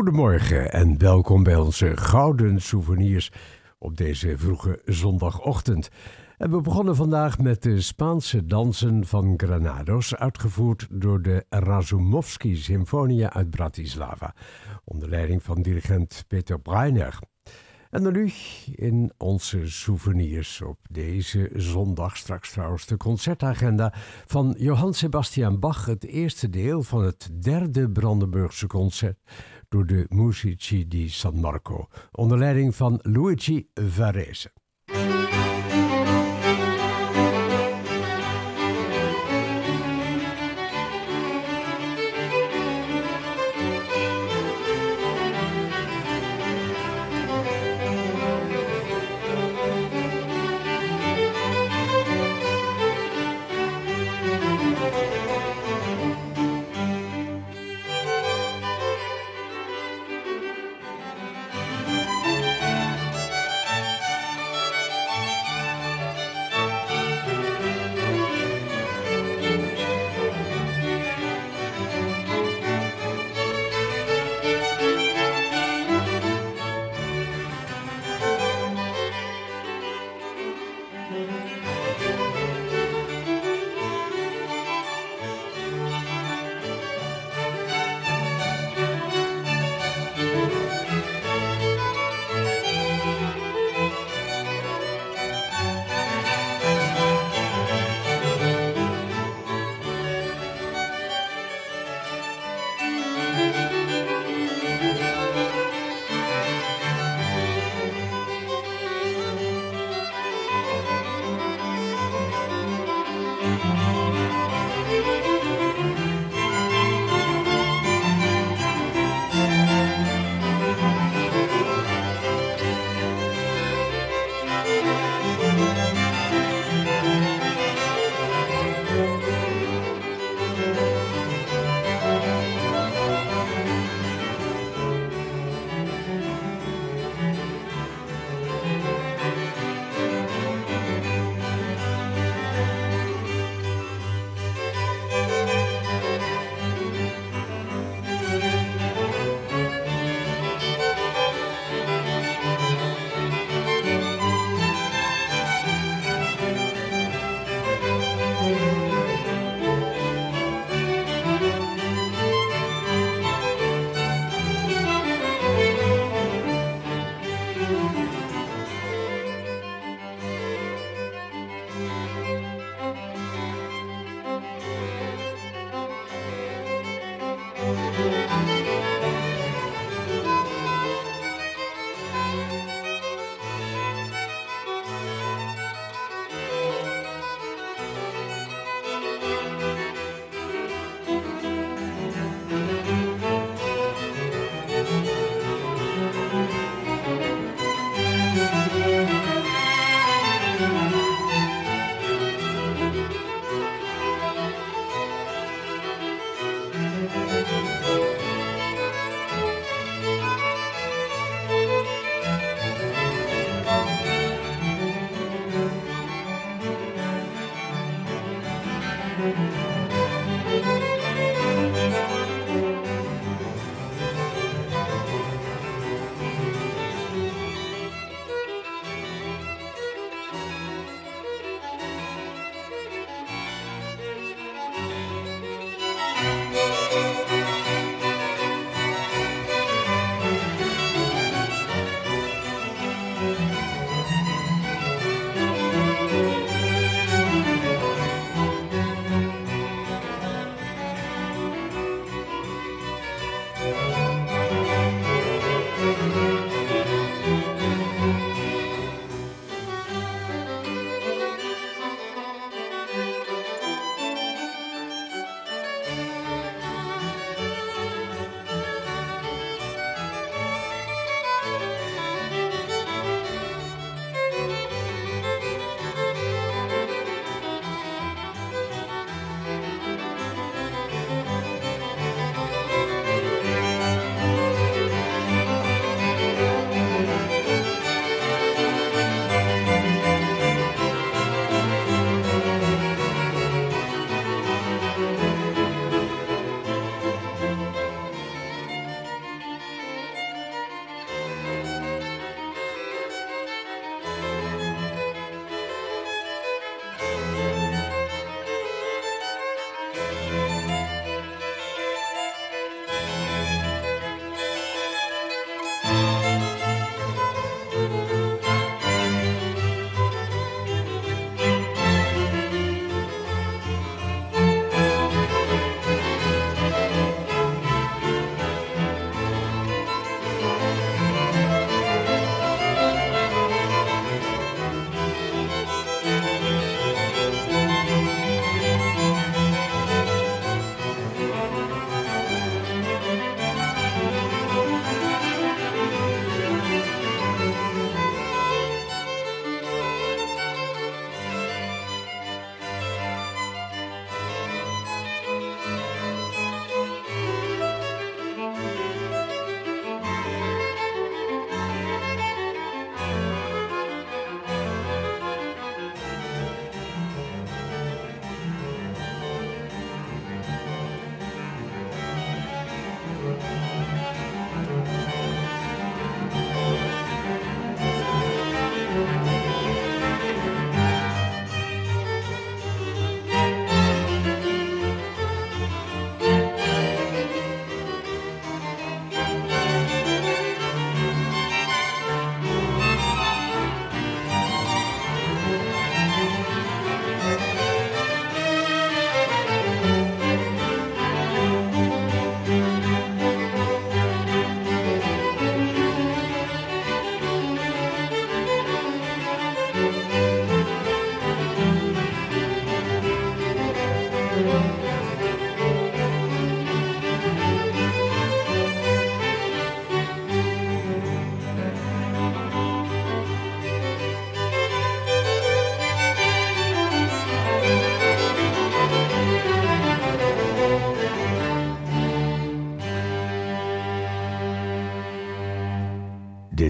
Goedemorgen en welkom bij onze Gouden Souvenirs op deze vroege zondagochtend. En we begonnen vandaag met de Spaanse dansen van Granados, uitgevoerd door de Razumovsky Symfonia uit Bratislava, onder leiding van dirigent Peter Breiner. En dan nu in onze souvenirs op deze zondag, straks trouwens de concertagenda van Johann Sebastian Bach, het eerste deel van het derde Brandenburgse concert door de Musici di San Marco, onder leiding van Luigi Varese.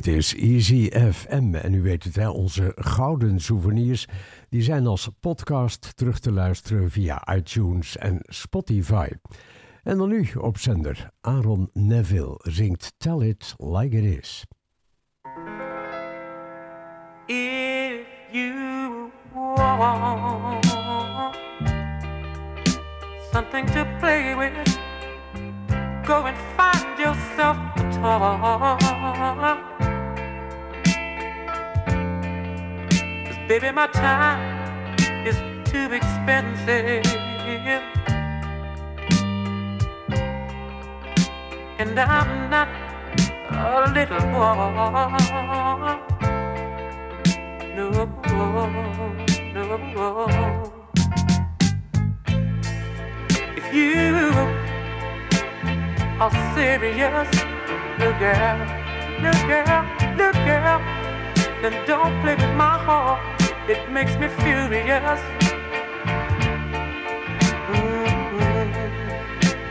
Dit is Easy FM en u weet het, hè, onze gouden souvenirs die zijn als podcast terug te luisteren via iTunes en Spotify. En dan nu op zender Aaron Neville zingt Tell It Like It Is. If you something to play with, go and find yourself. Baby, my time is too expensive. And I'm not a little boy. No, no. If you are serious, little girl, little girl, little girl, then don't play with my heart it makes me furious. Mm-hmm.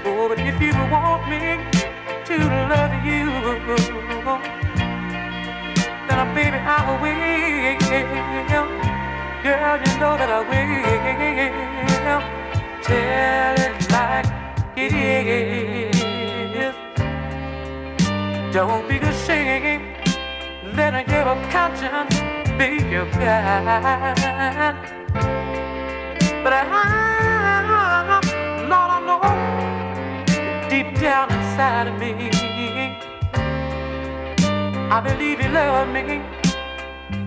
Oh, but if you want me to love you, then baby I will. Girl, you know that I will. Tell it like it is. Don't be ashamed. Let your conscience be your guide. But I, Lord, I know deep down inside of me, I believe you love me.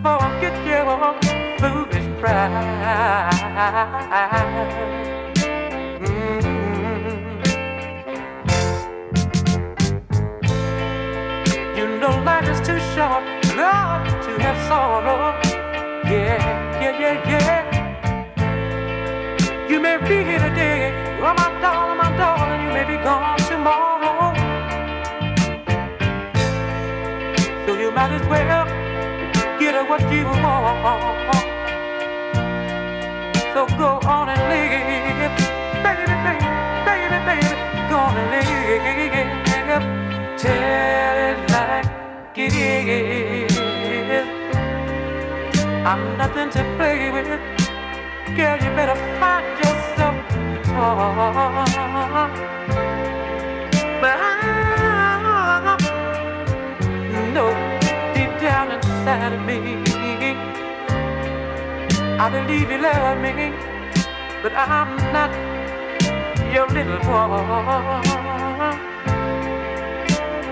Forget your foolish pride. Mm-hmm. You know life is too short, Lord have sorrow. Yeah, yeah, yeah, yeah. You may be here today, oh my darling, my darling, you may be gone tomorrow. So you might as well get what you want. So go on and live, baby, baby, baby, baby, go on and live. Tell it like it is. I'm nothing to play with. Girl, you better find yourself a toy. But I know deep down inside of me, I believe you love me, but I'm not your little boy.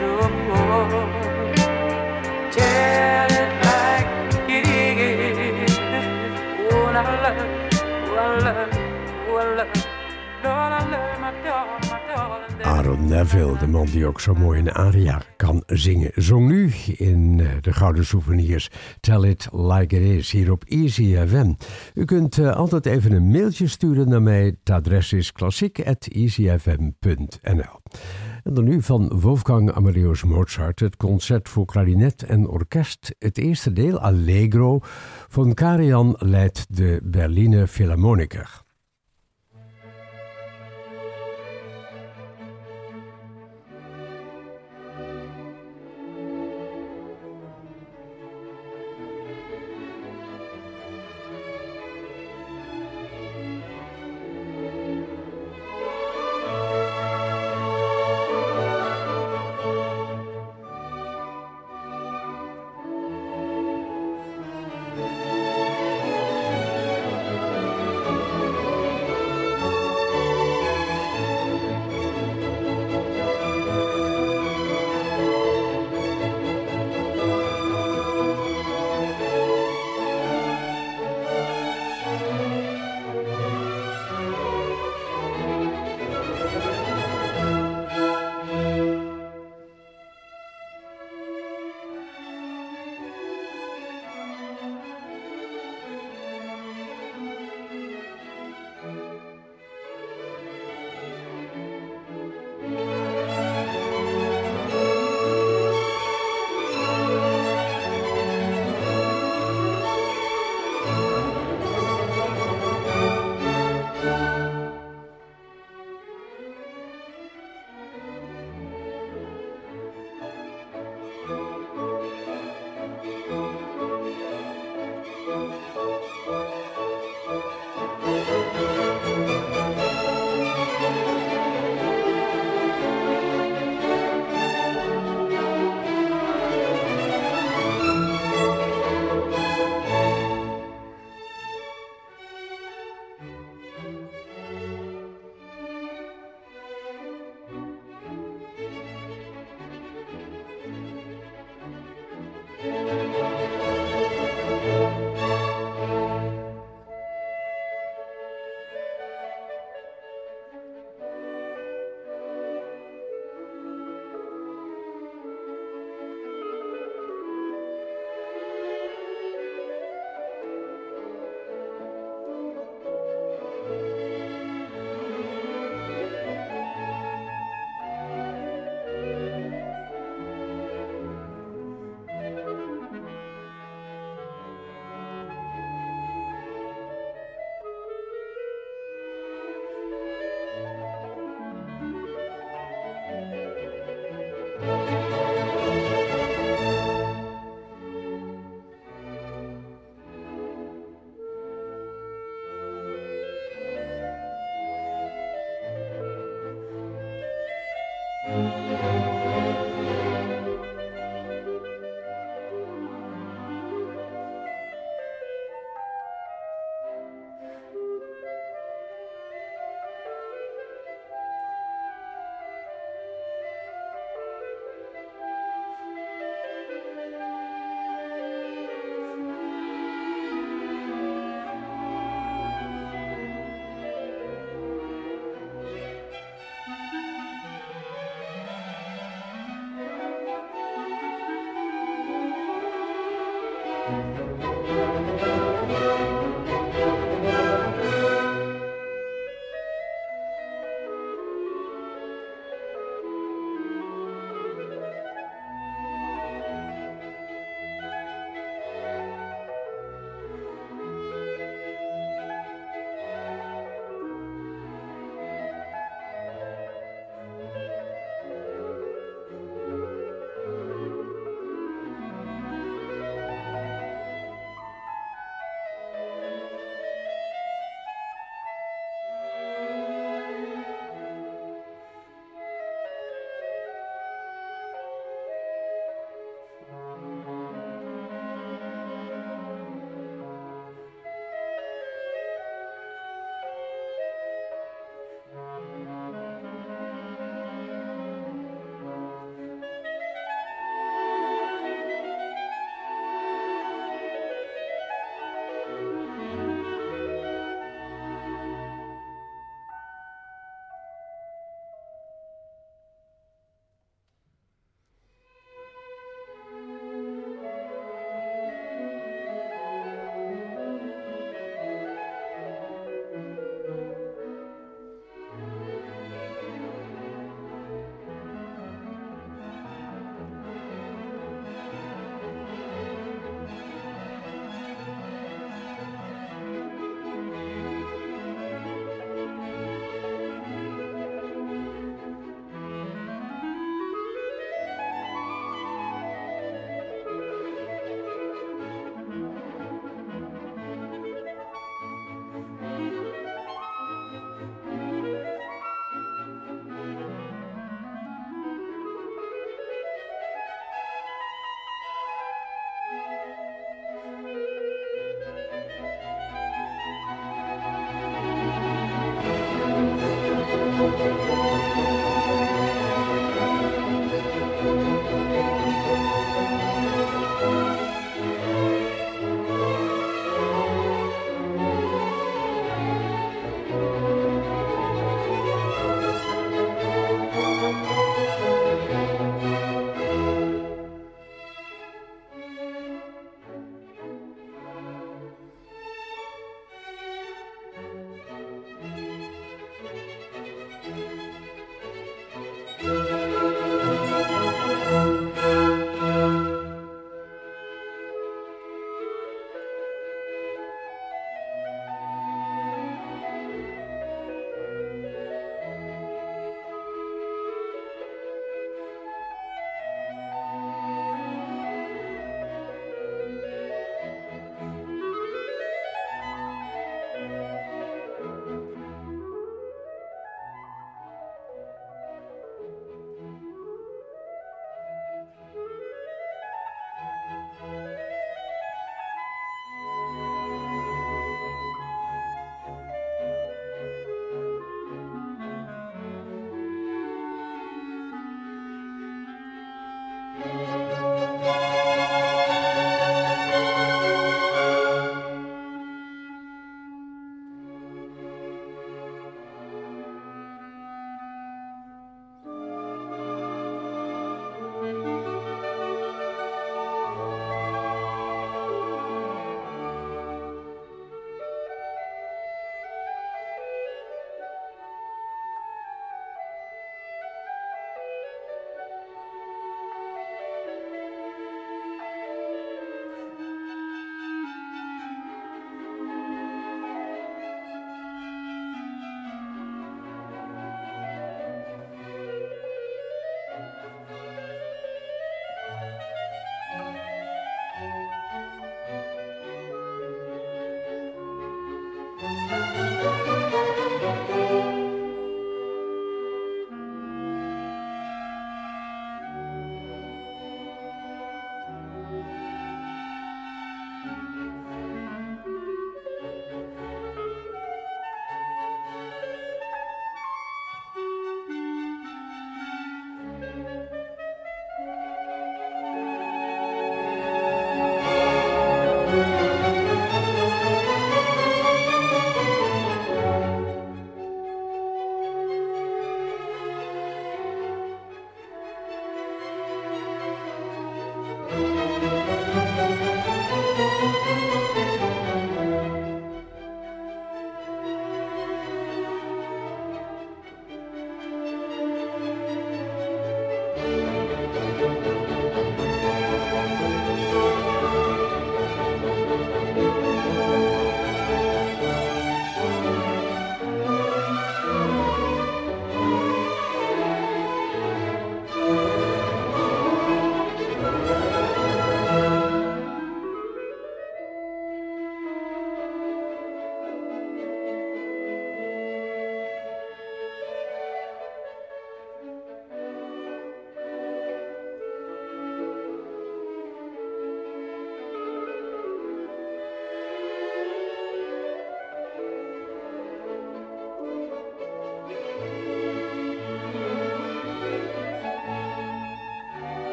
No. Tell Aaron Neville, de man die ook zo mooi een aria kan zingen, zong nu in eh, de Gouden Souvenirs Tell It Like It Is hier op Easy FM. U kunt eh, altijd even een mailtje sturen naar mij. Het adres is klassiek.easyfm.nl Dan nu van Wolfgang Amadeus Mozart, het concert voor klarinet en orkest. Het eerste deel, Allegro, van Karian leidt de Berliner Philharmoniker.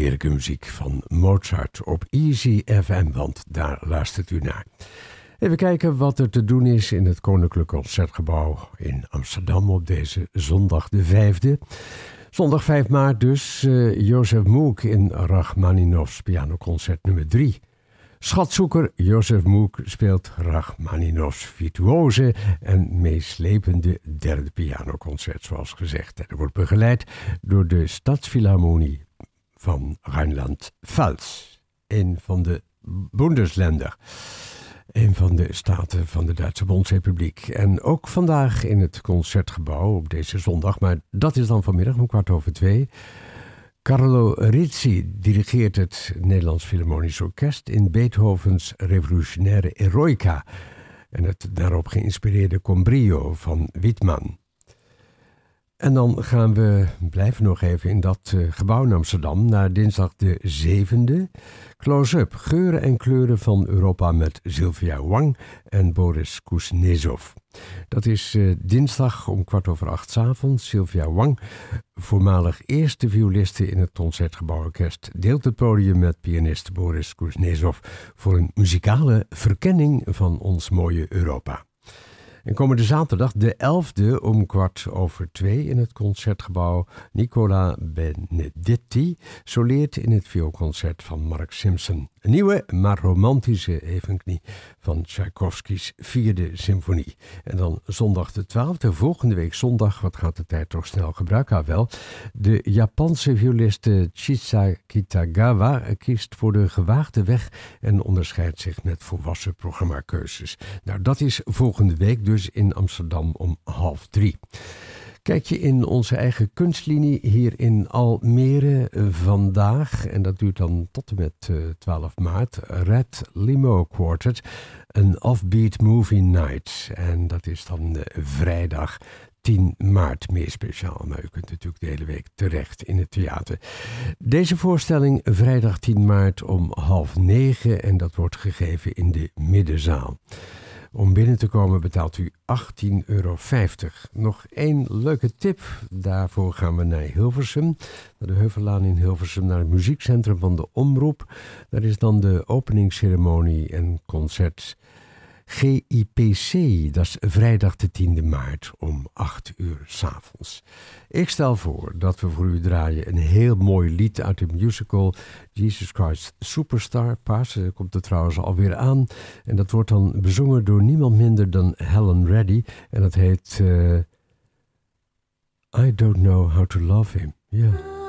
Heerlijke muziek van Mozart op Easy FM, want daar luistert u naar. Even kijken wat er te doen is in het Koninklijk Concertgebouw in Amsterdam op deze zondag de 5e. Zondag 5 maart dus uh, Jozef Moek in Rachmaninoffs pianoconcert nummer 3. Schatzoeker Jozef Moek speelt Rachmaninoffs virtuose en meeslepende derde pianoconcert, zoals gezegd. En wordt begeleid door de Stadsfilharmonie van Rijnland-Pfalz, een van de Bundesländer, een van de staten van de Duitse Bondsrepubliek. En ook vandaag in het concertgebouw op deze zondag, maar dat is dan vanmiddag om kwart over twee. Carlo Rizzi dirigeert het Nederlands Philharmonisch Orkest in Beethovens revolutionaire Eroica en het daarop geïnspireerde Combrio van Wittmann. En dan gaan we, blijven nog even in dat uh, gebouw in Amsterdam, naar dinsdag de 7e. Close-up, geuren en kleuren van Europa met Sylvia Wang en Boris Kuznetsov. Dat is uh, dinsdag om kwart over acht avonds. Sylvia Wang, voormalig eerste violiste in het Concertgebouworkest, deelt het podium met pianist Boris Kuznetsov voor een muzikale verkenning van ons mooie Europa. En komende zaterdag, de 11e, om kwart over twee in het concertgebouw, Nicola Benedetti soleert in het vioolconcert van Mark Simpson. Een nieuwe, maar romantische evenknie van Tchaikovskis vierde symfonie. En dan zondag de 12e, volgende week zondag, wat gaat de tijd toch snel gebruiken wel. De Japanse violiste Chisa Kitagawa kiest voor de gewaagde weg en onderscheidt zich met volwassen programmakeuzes. Nou, dat is volgende week dus in Amsterdam om half drie. Kijk je in onze eigen kunstlinie hier in Almere eh, vandaag, en dat duurt dan tot en met uh, eh, 12 maart, Red Limo Quartet, een offbeat movie night. En dat is dan uh, vrijdag 10 maart meer speciaal. Maar u kunt natuurlijk de hele week terecht in het theater. Deze voorstelling vrijdag 10 maart om half negen en dat wordt gegeven in de middenzaal. Om binnen te komen betaalt u 18,50 euro. Nog één leuke tip. Daarvoor gaan we naar Hilversum. Naar de Heuvellaan in Hilversum. Naar het muziekcentrum van de Omroep. Daar is dan de openingsceremonie en concert GIPC. Dat is vrijdag de 10e maart om 8 uur s'avonds. Ik stel voor dat we voor u draaien een heel mooi lied uit de musical Jesus Christ Superstar. Paas komt er trouwens alweer aan. En dat wordt dan bezongen door niemand minder dan Helen Reddy. En dat heet uh, I Don't Know How to Love Him. Ja. Yeah.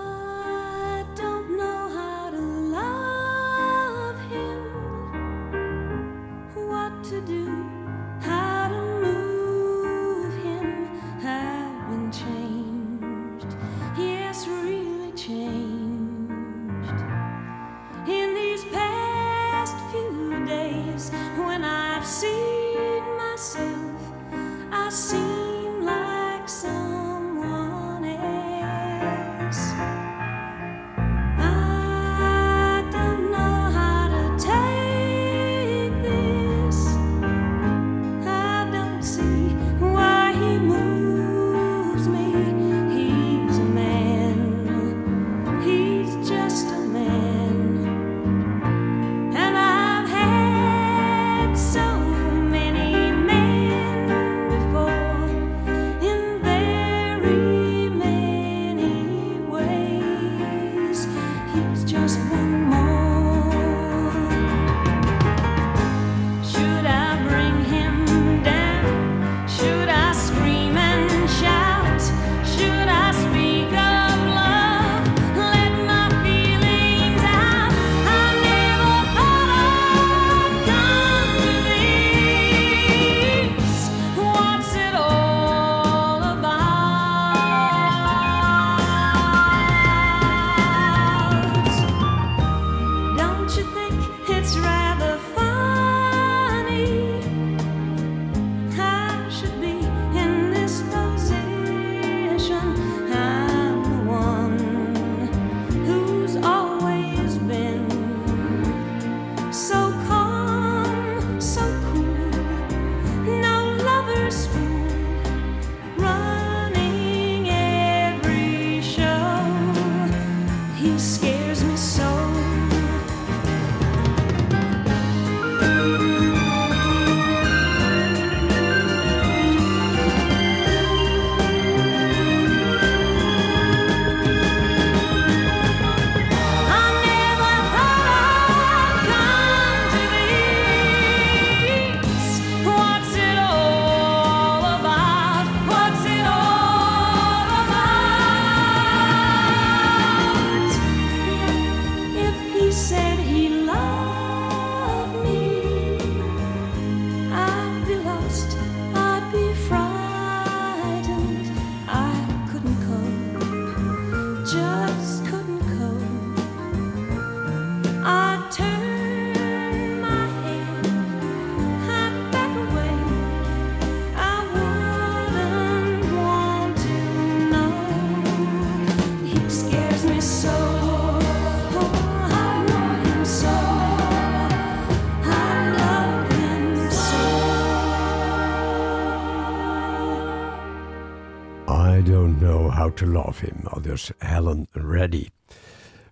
Love Him, aldus Helen Reddy.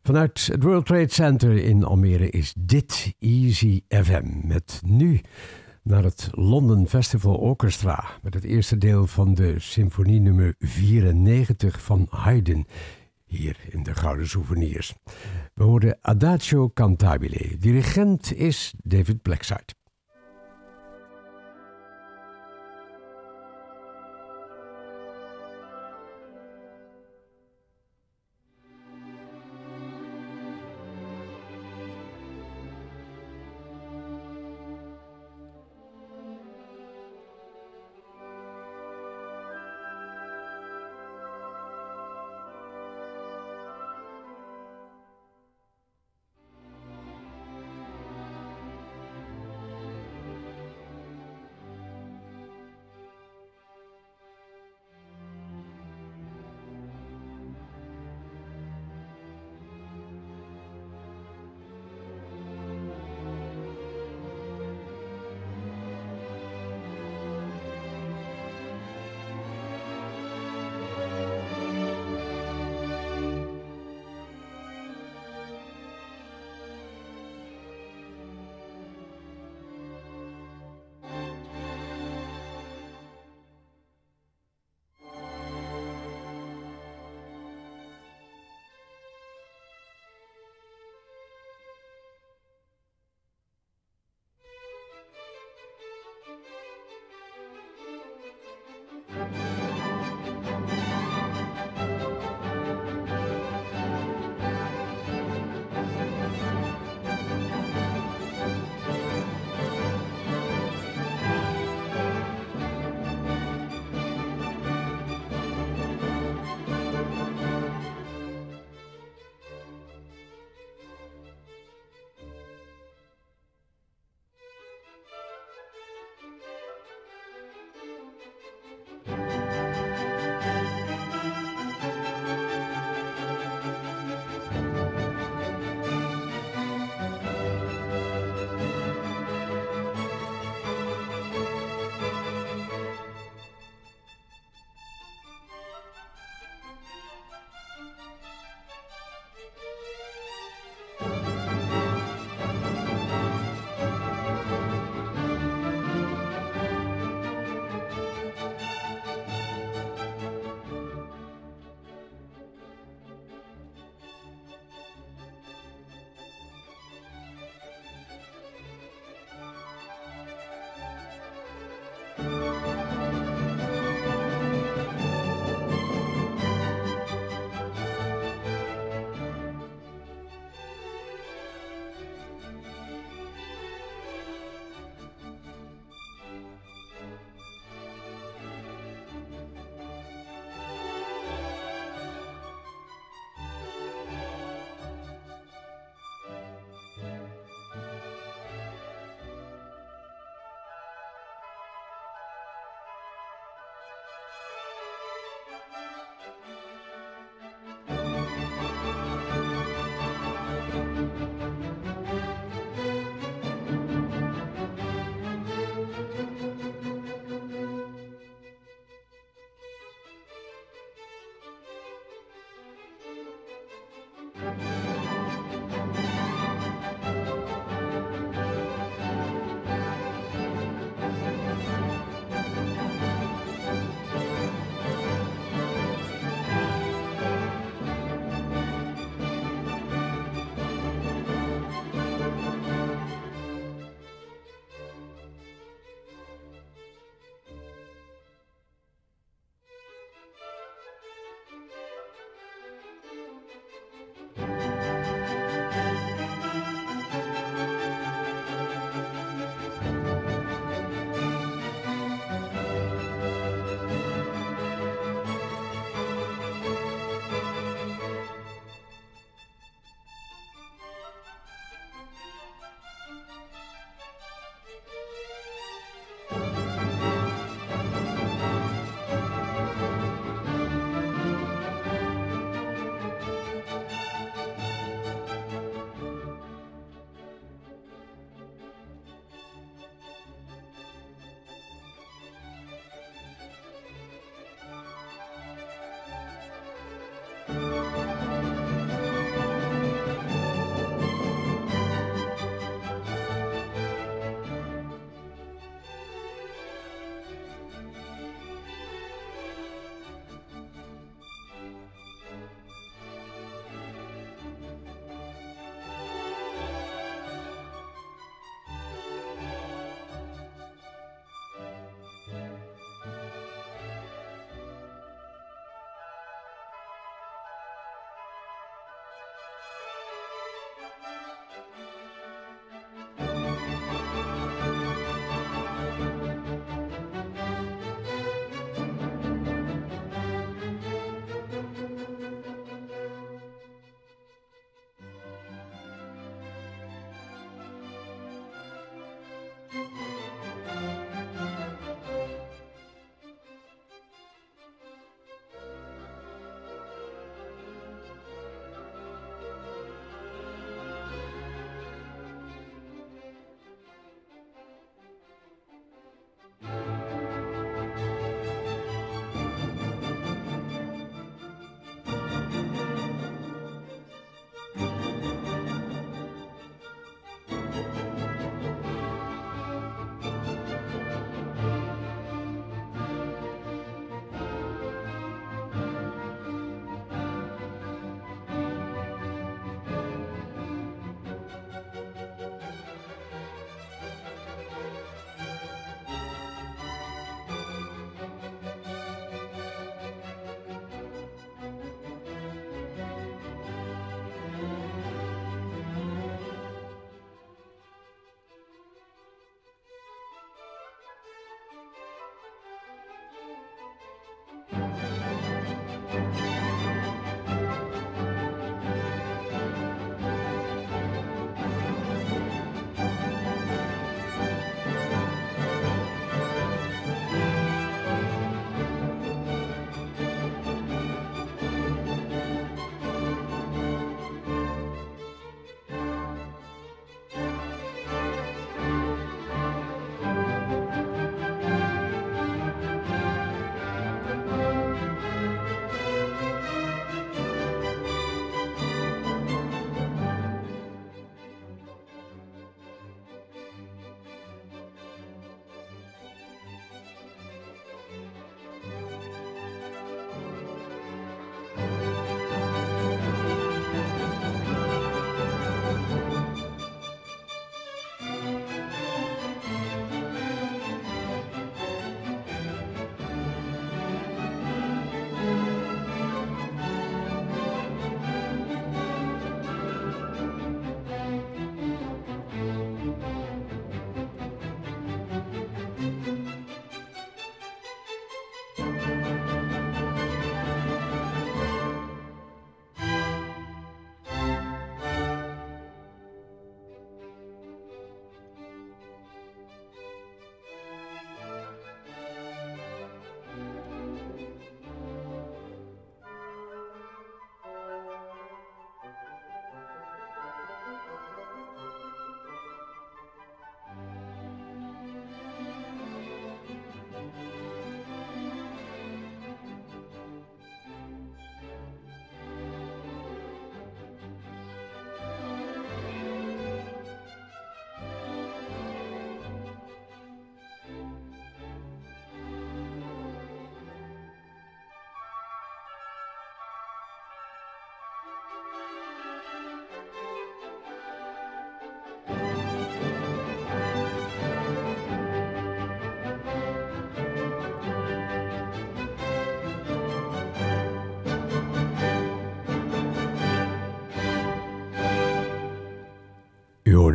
Vanuit het World Trade Center in Almere is dit Easy FM. Met nu naar het London Festival Orchestra. Met het eerste deel van de symfonie nummer 94 van Haydn. Hier in de Gouden Souvenirs. We horen Adagio Cantabile. Dirigent is David Blackside.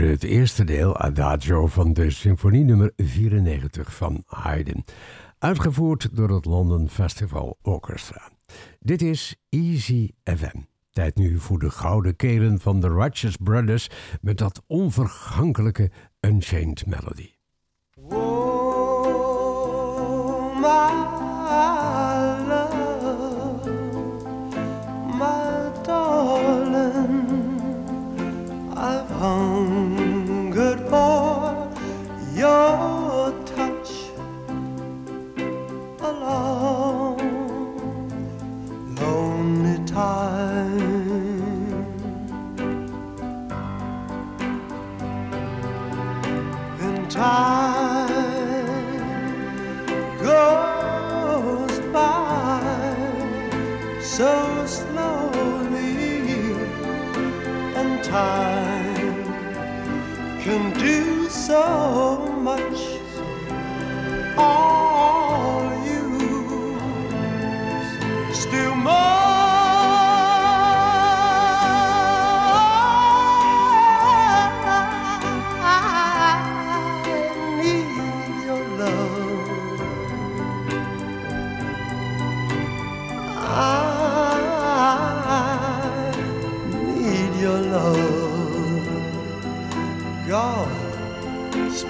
Het eerste deel, Adagio, van de symfonie nummer 94 van Haydn, uitgevoerd door het London Festival Orchestra. Dit is Easy FM. Tijd nu voor de gouden kelen van de Righteous Brothers met dat onvergankelijke Unchained Melody. Time can do so much. All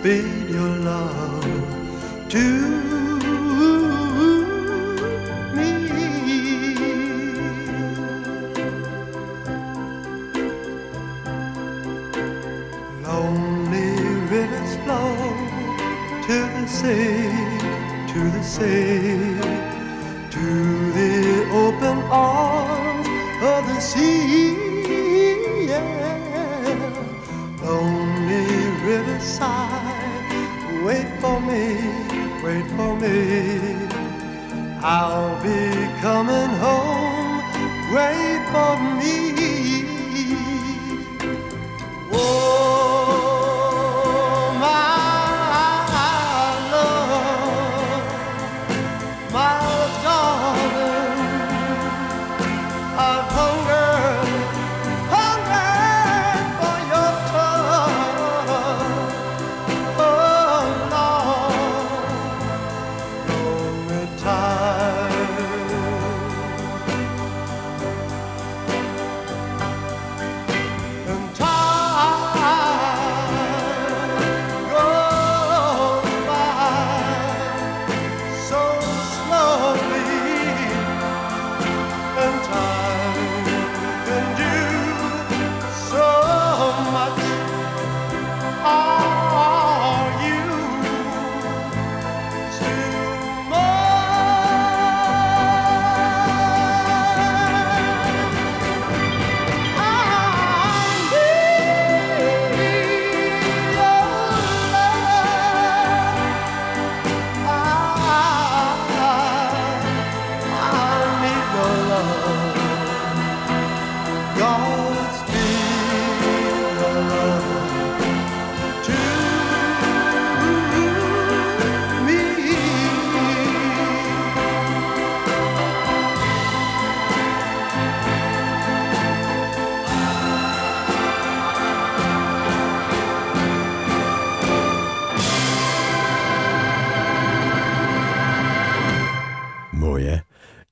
Speed your love to me. Lonely rivers flow to the sea, to the sea, I'll be coming home,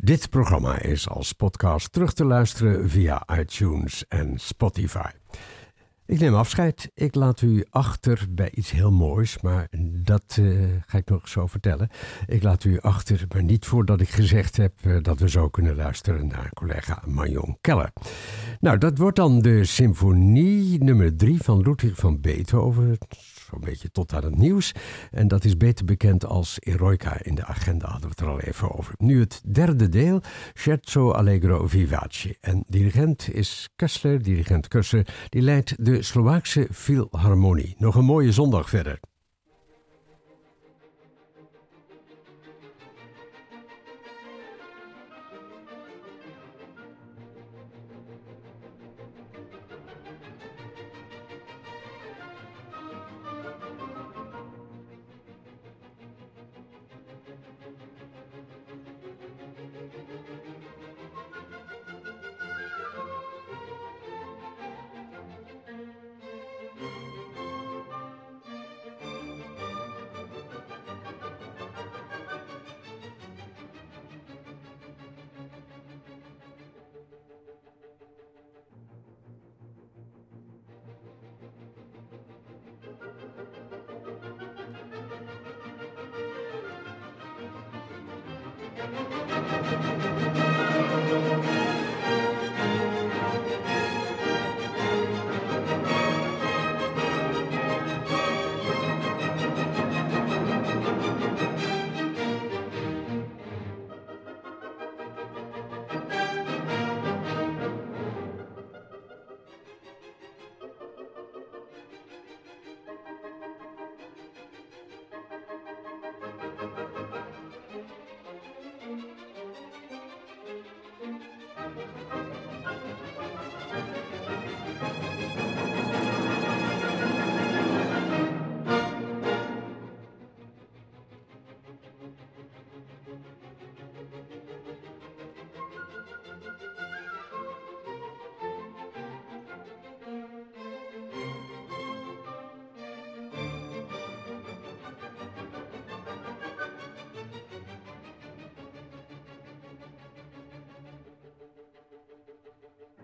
Dit programma is als podcast terug te luisteren via iTunes en Spotify. Ik neem afscheid. Ik laat u achter bij iets heel moois, maar dat eh, ga ik nog zo vertellen. Ik laat u achter, maar niet voordat ik gezegd heb eh, dat we zo kunnen luisteren naar collega Marion Keller. Nou, dat wordt dan de symfonie nummer 3 van Ludwig van Beethoven. Zo'n beetje tot aan het nieuws. En dat is beter bekend als Eroica. In de agenda hadden we het er al even over. Nu het derde deel, Scherzo Allegro Vivace. En dirigent is Kessler, dirigent Kessler. Die leidt de Slovaakse Philharmonie. Nog een mooie zondag verder. Música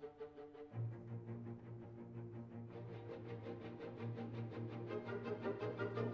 Thank you.